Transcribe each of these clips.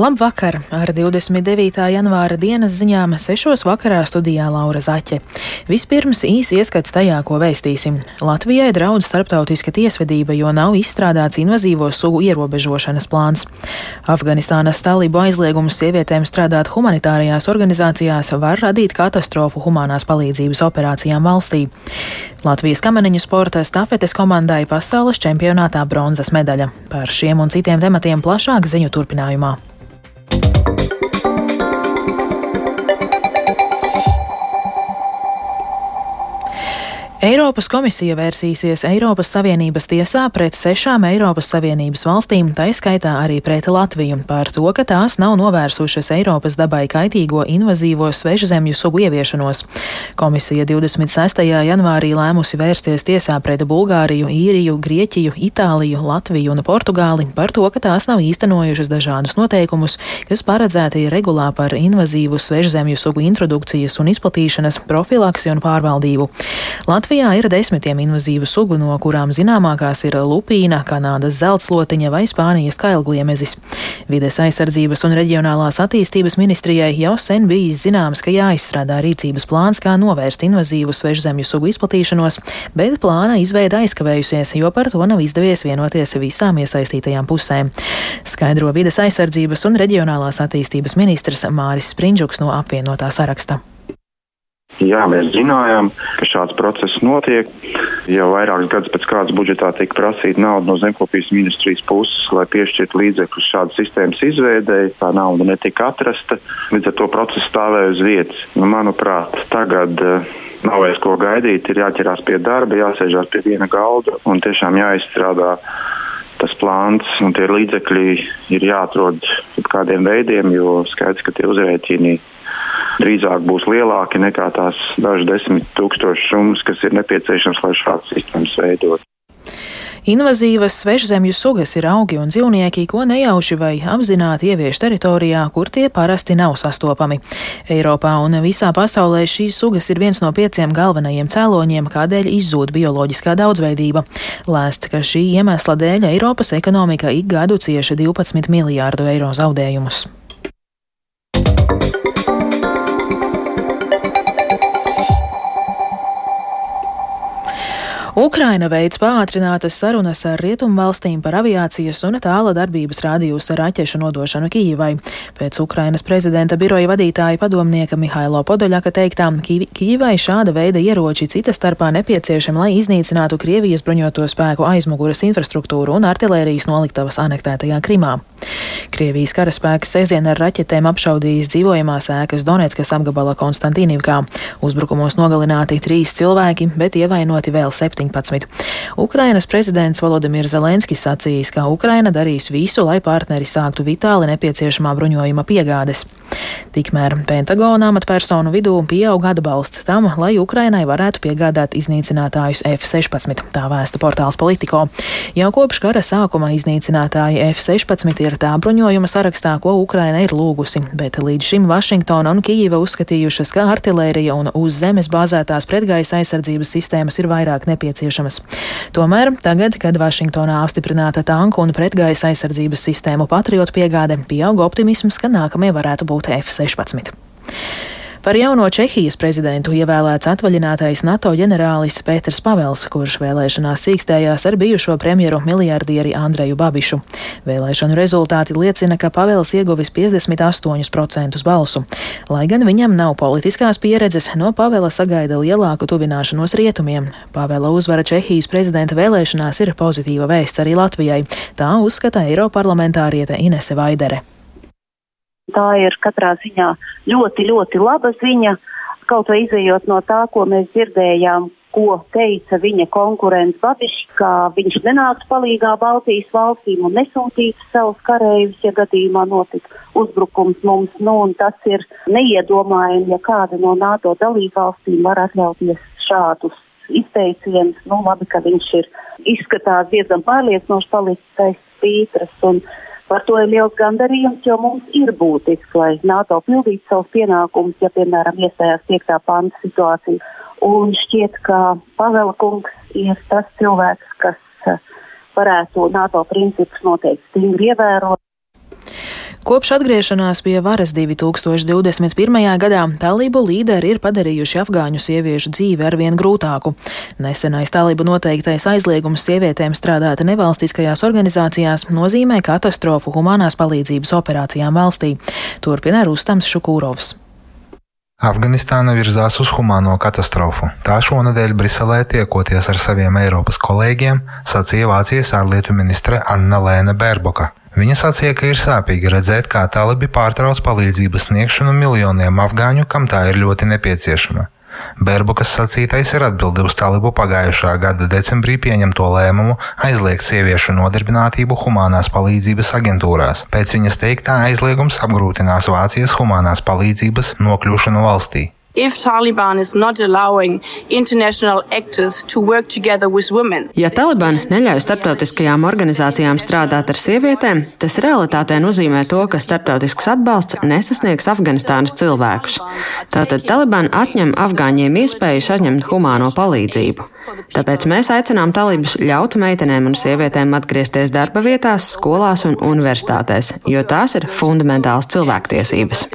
Labvakar! Ar 29. janvāra dienas ziņām 6. vakarā studijā Laura Zaķe. Vispirms īsi ieskats tajā, ko vēstīsim. Latvijai draudz starptautiska tiesvedība, jo nav izstrādāts invazīvo sugu ierobežošanas plāns. Afganistānas talību aizliegums sievietēm strādāt humanitārajās organizācijās var radīt katastrofu humanās palīdzības operācijām valstī. Latvijas kamaniņu sporta stafetes komandai pasaules čempionātā bronzas medaļa. Par šiem un citiem tematiem plašāk ziņu turpinājumā. Thank you. Eiropas komisija vērsīsies Eiropas Savienības tiesā pret sešām Eiropas Savienības valstīm, tā skaitā arī pret Latviju, par to, ka tās nav novērsušas Eiropas dabai kaitīgo invazīvo svežzemju sugu ieviešanos. Komisija 26. janvārī lēmusi vērsties tiesā pret Bulgāriju, Īriju, Grieķiju, Itāliju, Latviju un Portugāli par to, ka tās nav īstenojušas dažādus noteikumus, kas paredzēti regulā par invazīvu svežzemju sugu introdukcijas un izplatīšanas profilaksi un pārvaldību. Latvija Latvijā ir desmitiem invazīvu sugu, no kurām zināmākās ir lupīna, Kanādas zeltslotiņa vai Spānijas kailgliemezis. Vides aizsardzības un reģionālās attīstības ministrijai jau sen bijis zināms, ka jāizstrādā rīcības plāns, kā novērst invazīvu svežzemju sugu izplatīšanos, bet plāna izveida aizkavējusies, jo par to nav izdevies vienoties visām iesaistītajām pusēm. Skaidro vides aizsardzības un reģionālās attīstības ministrs Māris Sprindžuks no apvienotā saraksta. Jā, mēs zinājām, ka šāds process notiek. Jau vairākus gadus pēc kādas budžetā tika prasīta nauda no zemkopības ministrijas puses, lai piešķirtu līdzekļus šādas sistēmas izveidēji. Tā nauda netika atrasta, līdz ar to process stāvēja uz vietas. Nu, manuprāt, tagad uh, nav vairs ko gaidīt, ir jāķerās pie darba, jāsēžās pie viena galda un tiešām jāizstrādā tas plāns un tie līdzekļi ir jāatrod kādiem veidiem, jo skaidrs, ka tie uzrēķini drīzāk būs lielāki nekā tās dažas desmit tūkstoši summas, kas ir nepieciešams, lai šādas sistēmas veidot. Invazīvas svešzemju sugas ir augi un dzīvnieki, ko nejauši vai apzināti ievieš teritorijā, kur tie parasti nav sastopami. Eiropā un visā pasaulē šīs sugas ir viens no pieciem galvenajiem cēloņiem, kādēļ izzūd bioloģiskā daudzveidība. Lēsts, ka šī iemesla dēļ Eiropas ekonomika ik gadu cieši 12 miljārdu eiro zaudējumus. Ukraina veids pātrinātas sarunas ar rietumvalstīm par aviācijas un tāla darbības rādījusa raķešu nodošanu Kīvai. Pēc Ukrainas prezidenta biroja vadītāja padomnieka Mihailo Podoļaka teiktām, Kīvai šāda veida ieroči cita starpā nepieciešami, lai iznīcinātu Krievijas bruņoto spēku aizmuguras infrastruktūru un artilērijas noliktavas anektētajā Krimā. Krievijas karaspēks sestdien ar raķetēm apšaudījis dzīvojamās ēkas Donetskas apgabala Konstantīnivkā. Uzbrukumos nogalināti trīs cilvēki, bet ievainoti vēl septiņi. 17. Ukrainas prezidents Volodimirs Zelenskis sacījis, ka Ukraina darīs visu, lai partneri sāktu vitāli nepieciešamā bruņojuma piegādes. Tikmēr Pentagona amatpersonu vidū pieaug atbalsts tam, lai Ukrainai varētu piegādāt iznīcinātājus F-16, tā vēsta portāls Politico. Jau kopš kara sākuma iznīcinātāji F-16 ir tā bruņojuma sarakstā, ko Ukraina ir lūgusi, bet līdz šim Vašingtona un Kijīva uzskatījušas, ka artilērija un uz zemes bāzētās pretgaisa aizsardzības sistēmas ir vairāk nepieciešamas. Tomēr tagad, kad Vašingtonā apstiprināta tanku un pretgaisa aizsardzības sistēmu patriotu piegāde, pieaug optimisms, ka nākamie varētu būt F-16. Par jauno Čehijas prezidentu ievēlēts atvaļinātais NATO ģenerālis Pēters Pavels, kurš vēlēšanās sīkstējās ar bijušo premjeru miljardieri Andreju Babišu. Vēlēšanu rezultāti liecina, ka Pavels ieguvis 58% balsu. Lai gan viņam nav politiskās pieredzes, no Pavela sagaida lielāku tuvināšanos rietumiem. Pavela uzvara Čehijas prezidenta vēlēšanās ir pozitīva vēsts arī Latvijai. Tā uzskata Eiroparlamentāriete Inese Vaidere. Tā ir katrā ziņā ļoti, ļoti laba ziņa, kaut vai izējot no tā, ko mēs dzirdējām, ko teica viņa konkurents Babišs, ka viņš nenāks palīgā Baltijas valstīm un nesūtītu savus karējus, ja gadījumā notika uzbrukums mums. Nu, tas ir neiedomājami, ja kāda no NATO dalībvalstīm var atļauties šādus izteicienus. Nu, labi, ka viņš ir izskatās diezgan pārliecinoši palicis aiz spītras. Un, Par to ir liels gandarījums, jo mums ir būtiski, lai NATO pildītu savus pienākumus, ja, piemēram, iestājās 5. panta situācija. Un šķiet, ka Pavela kungs ir tas cilvēks, kas eh, varētu NATO principus noteikti stingri ievērot. Kopš atgriešanās pie varas 2021. gadā talību līderi ir padarījuši afgāņu sieviešu dzīvi arvien grūtāku. Nesenais talību noteiktais aizliegums sievietēm strādāt nevalstiskajās organizācijās nozīmē katastrofu humanās palīdzības operācijām valstī. Turpina Rustams Šukūrovs. Afganistāna virzās uz humāno katastrofu. Tā šonadēļ Briselē tiekoties ar saviem Eiropas kolēģiem, sacīja Vācijas ārlietu ministre Anna Lēna Bērboka. Viņa sacīja, ka ir sāpīgi redzēt, kā talibi pārtrauc palīdzības sniegšanu miljoniem afgāņu, kam tā ir ļoti nepieciešama. Bērbukas sacītais ir atbildi uz talibu pagājušā gada decembrī pieņemto lēmumu aizliegt sieviešu nodarbinātību humanās palīdzības aģentūrās. Pēc viņas teiktā aizliegums apgrūtinās Vācijas humanās palīdzības nokļūšanu valstī. If Taliban is not allowing international actors to work together with women. Ja Taliban neļauj starptautiskajām organizācijām strādāt ar sievietēm, tas realitātē nozīmē to, ka starptautisks atbalsts nesasniegs Afganistānas cilvēkus. Tātad Taliban atņem afgāņiem iespēju saņemt humāno palīdzību. Tāpēc mēs aicinām talībus ļaut meitenēm un sievietēm atgriezties darba vietās, skolās un universitātēs, jo tās ir fundamentāls cilvēktiesības.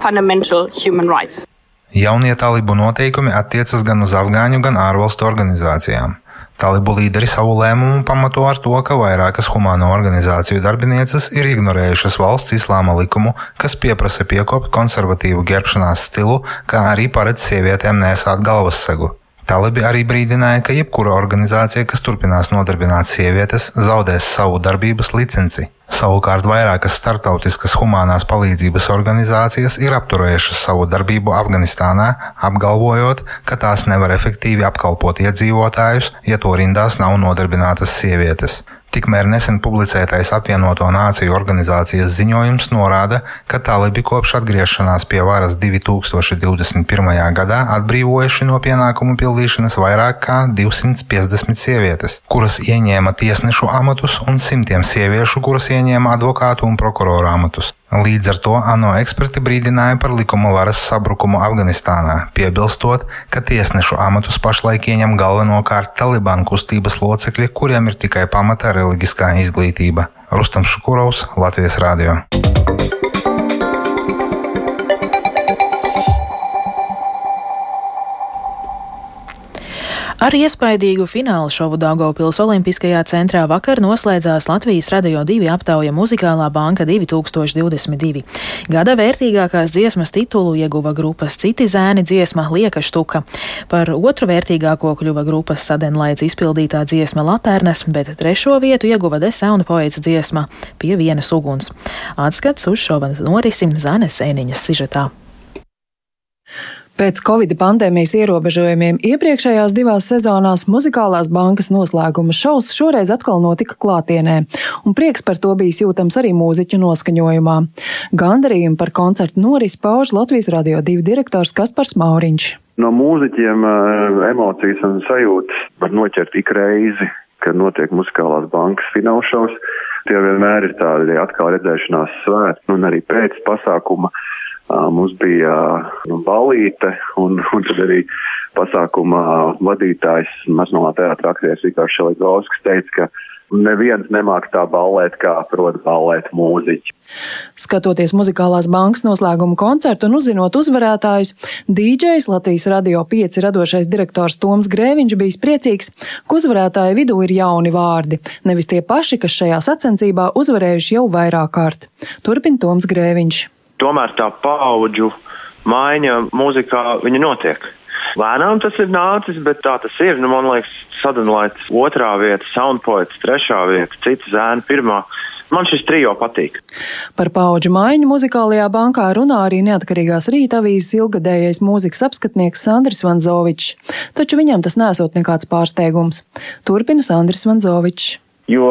Jaunie talibu noteikumi attiecas gan uz afgāņu, gan ārvalstu organizācijām. Talibu līderi savu lēmumu pamato ar to, ka vairākas humāno organizāciju darbinieces ir ignorējušas valsts islāma likumu, kas pieprasa piekopt konservatīvu ģērbšanās stilu, kā arī paredz sievietēm nesāt galvassegu. Talibi arī brīdināja, ka jebkura organizācija, kas turpinās nodarbināt sievietes, zaudēs savu darbības licenci. Savukārt vairākas startautiskas humanās palīdzības organizācijas ir apturējušas savu darbību Afganistānā, apgalvojot, ka tās nevar efektīvi apkalpot iedzīvotājus, ja to rindās nav nodarbinātas sievietes. Tikmēr nesen publicētais apvienoto nāciju organizācijas ziņojums norāda, ka talibi kopš atgriešanās pie varas 2021. gadā atbrīvojuši no pienākumu pildīšanas vairāk kā 250 sievietes, kuras ieņēma tiesnešu amatus, un simtiem sieviešu, kuras ieņēma advokātu un prokuroru amatus. Līdz ar to ANO eksperti brīdināja par likuma varas sabrukumu Afganistānā, piebilstot, ka tiesnešu amatus pašlaik ieņem galvenokārt Talibānu kustības locekļi, kuriem ir tikai pamata reliģiskā izglītība. Rustam Šukurovs, Latvijas Rādio. Ar iespaidīgu fināla šovu Daugopils Olimpiskajā centrā vakar noslēdzās Latvijas Radio 2 aptauja Muzikālā banka 2022. Gada vērtīgākās dziesmas titulu ieguva grupas Citi zēni dziesma Lieka štuka. Par otru vērtīgāko kļuva grupas Sadenlaids izpildītā dziesma Latērnes, bet trešo vietu ieguva Desauna poets dziesma Pie vienas uguns. Atskats uz šova norisi Zanes Ēniņas sižetā. Pēc Covid pandēmijas ierobežojumiem iepriekšējās divās sezonās muzikālās bankas noslēguma šovs šoreiz atkal notika klātienē, un prieks par to bijis jūtams arī mūziķu noskaņojumā. Gandarījumu par koncertu noris pauž Latvijas radio divu direktors Kaspars Mauriņš. No mūziķiem emocijas un sajūtas var noķert ik reizi, kad notiek muzikālās bankas finālšovs. Tie vienmēr ir tādi atkal redzēšanās svētki, un arī pēc pasākuma Mums bija balīte, un, un tad arī pasākuma vadītājs Maznovā teātra aktieris Vikārs Šeligovskis teica, ka neviens nemāk tā ballēt, kā prot ballēt mūziķi. Skatoties muzikālās bankas noslēguma koncertu un uzzinot uzvarētājus, DJs Latvijas radio 5 radošais direktors Toms Grēviņš bija priecīgs, ka uzvarētāju vidū ir jauni vārdi, nevis tie paši, kas šajā sacensībā uzvarējuši jau vairāk kārt. Turpin Toms Grēviņš tomēr tā paudžu maiņa mūzikā notiek. Lēnām tas ir nācis, bet tā tas ir. Nu, man liekas, sadalīts otrā vieta, soundpoets, trešā vieta, cita zēna pirmā. Man šis trijo patīk. Par paudžu maiņu muzikālajā bankā runā arī neatkarīgās rītavīzes ilgadējais mūzikas apskatnieks Sandrs Vanzovičs, taču viņam tas nesot nekāds pārsteigums. Turpina Sandrs Vanzovičs. Jo,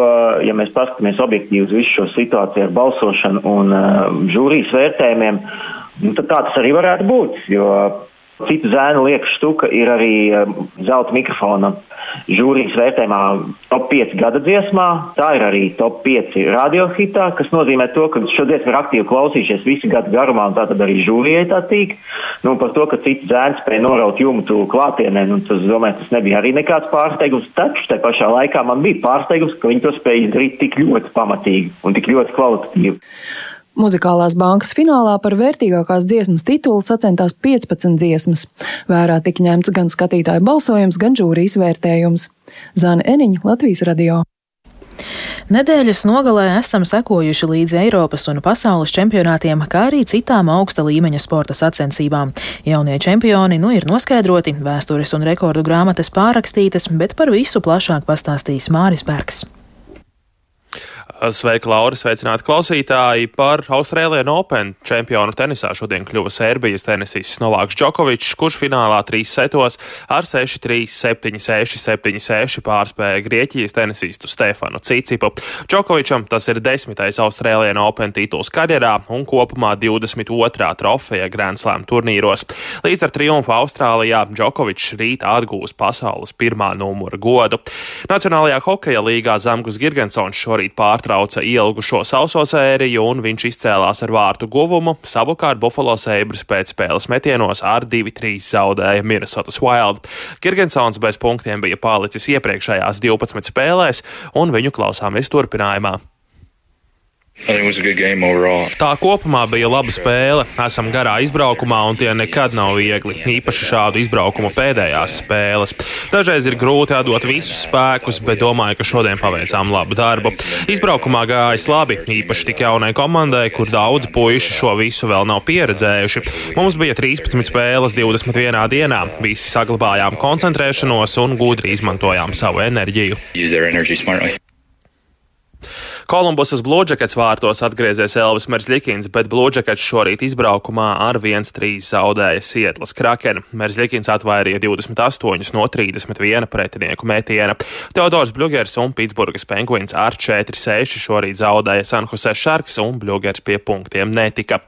ja mēs paskatāmies objektīvi uz visu šo situāciju ar balsošanu un uh, žūrijas vērtējumiem, nu, tad tā tas arī varētu būt. Jo citu zēnu lieka štuka ir arī uh, zelta mikrofona žūrijas vērtējumā top 5 gada dziesmā. Tā ir arī top 5 radiohitā, kas nozīmē to, ka šo dziesmu ir aktīvi klausījušies visu gadu garumā, un tā tad arī žūrijai tā tīk. Nu, par to, ka cits zēns spēja noraut jumtu klātienē, nu, tas, domāju, tas nebija arī nekāds pārsteigums. Taču te pašā laikā man bija pārsteigums, ka viņi to spēja izdarīt tik ļoti pamatīgi un tik ļoti kvalitatīvi. Muzikālās bankas finālā par vērtīgākās dziesmas titulu sacentās 15 dziesmas. Vērā tika ņemts gan skatītāju balsojums, gan žūrijas vērtējums. Zana Eniņa, Latvijas radio. Nedēļas nogalē esam sekojuši līdzi Eiropas un pasaules čempionātiem, kā arī citām augsta līmeņa sporta sacensībām. Jaunie čempioni nu ir noskaidroti, vēstures un rekordu grāmatas pārakstītas, bet par visu plašāk pastāstīs Māris Bergs. Sveika, Laura! Sveicināti klausītāji! Par Austrālijas Open čempionu tenisā šodien kļuva Serbijas tenisists Novāks Džokovičs, kurš finālā trīs setos ar 6-3, 7-6, 7-6 pārspēja Grieķijas tenisistu Stefanu Cicipu. Džokovičam tas ir desmitais Austrālijas Open tituls karjerā un kopumā 22. trofeja Grand Slam turnīros. Līdz ar triumfu Austrālijā Džokovičs rīt atgūs pasaules pirmā numura godu. Nacionālajā hokeja līgā Zemgus Girgensons šorīt pārtrauca pārtrauca ielgušo sauso sēriju un viņš izcēlās ar vārtu guvumu. Savukārt Buffalo Sabres pēc spēles metienos ar 2-3 zaudēja Minnesotas Wild. Kirgensons bez punktiem bija palicis iepriekšējās 12 spēlēs, un viņu klausāmies turpinājumā. Tā kopumā bija laba spēle. Esam garā izbraukumā, un tie nekad nav viegli. Īpaši šādu izbraukumu pēdējās spēles. Dažreiz ir grūti atdot visus spēkus, bet domāju, ka šodien paveicām labu darbu. Izbraukumā gājis labi, īpaši tik jaunai komandai, kur daudzi puiši šo visu vēl nav pieredzējuši. Mums bija 13 spēles 21 dienā. Visi saglabājām koncentrēšanos un gudri izmantojām savu enerģiju. Kolumbusas Bluežakets vārtos atgriezies Elvis Merzlikins, bet Bluežakets šorīt izbraukumā ar 1-3 zaudēja Sietlas Kraken. Merzlikins atvairīja 28 no 31 pretinieku metiena. Teodors Bļugers un Pitsburgas Penguins ar 4-6 šorīt zaudēja San Jose Sharks un Bļugers pie punktiem netika.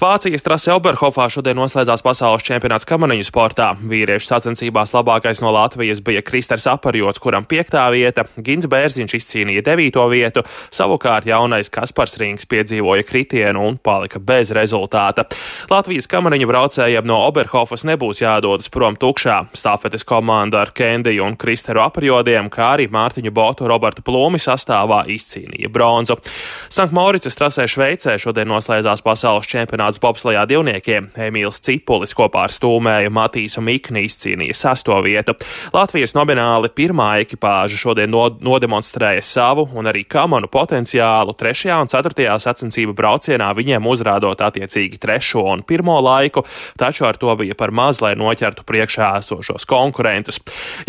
Vācijas trase Oberhofā šodien noslēdzās pasaules čempionāts kamaniņu sportā. Vīriešu sacensībās labākais no Latvijas bija Kristers Aparjots, kuram piektā vieta, Gins Bērziņš izcīnīja devīto vietu, Savukārt jaunais Kaspars Rings piedzīvoja kritienu un palika bez rezultāta. Latvijas kamariņu braucējiem no Oberhofas nebūs jādodas prom tukšā. Stāfetes komanda ar Kendiju un Kristeru apjodiem, kā arī Mārtiņu Botu Robertu Plūmi sastāvā izcīnīja bronzu. Sanktmauricas trasē Šveicē šodien noslēdzās pasaules čempionāts bobslajā divniekiem. Emīls Cipulis kopā ar stūmēju Matīsu Mikni izcīnīja sesto vietu. Latvijas nomināli pirmā ekipāža šodien nodemonstrēja savu un arī kamanu potenciālu trešajā un ceturtajā sacensību braucienā viņiem uzrādot attiecīgi trešo un pirmo laiku, taču ar to bija par maz, lai noķertu priekšā esošos konkurentus.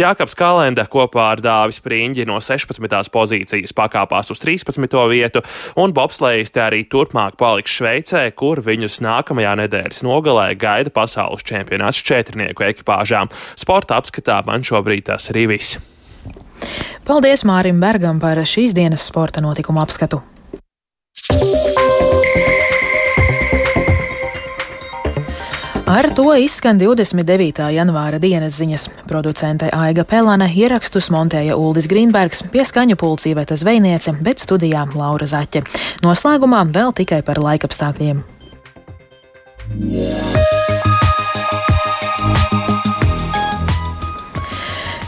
Jākaps Kalenda kopā ar Dāvis Prīņģi no 16. pozīcijas pakāpās uz 13. vietu, un bobslējas te arī turpmāk paliks Šveicē, kur viņus nākamajā nedēļas nogalē gaida pasaules čempionāts četrnieku ekipāžām. Sporta apskatā man šobrīd tas arī viss. Paldies Mārim Bergam par šīs dienas sporta notikumu apskatu. Ar to izskan 29. janvāra dienas ziņas. Producente Aiga Pelāne ierakstus montēja Uldis Grīnbergs, pie skaņu pulcīveta zvejniece, bet studijā Laura Zaķe. Noslēgumā vēl tikai par laikapstākļiem. Yeah.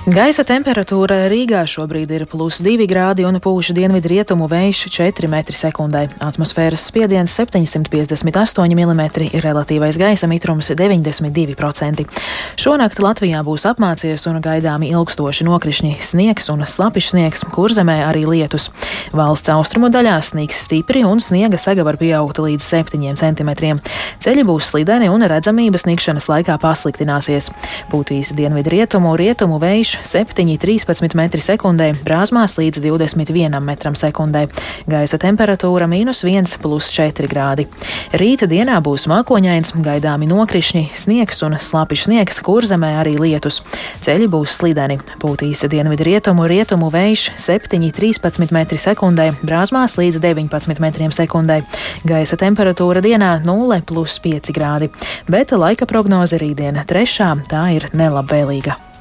Gaisa temperatūra Rīgā šobrīd ir plus 2 grādi un pūš dienvidu rietumu vējš 4 m2. Atmosfēras spiediens 758 mm, relatīvais gaisa mitrums 92%. Šonakt Latvijā būs apmācies un gaidāmi ilgstoši nokrišņi sniegs un slapišs sniegs, kur zemē arī lietus. Valsts austrumu daļā sniegs stipri un sniega sega var pieaugt līdz 7 cm. Ceļi būs slideni un redzamība sniegšanas laikā pasliktināsies. Būtīs dienvidu rietumu, rietumu vējš vējš 7,13 m2, brāzmās līdz 21 m2. Gaisa temperatūra - mīnus 1,4 grādi. Rīta dienā būs mākoņains, gaidāmi nokrišņi, sniegs un slāpišs sniegs, kur zemē arī lietus. Ceļi būs slideni. Pūtīs dienvidu rietumu, rietumu vējš 7,13 m2, brāzmās līdz 19 m2. Gaisa temperatūra dienā 0,5 grādi, bet laika prognoze rītdiena trešā tā ir nelabvēlīga.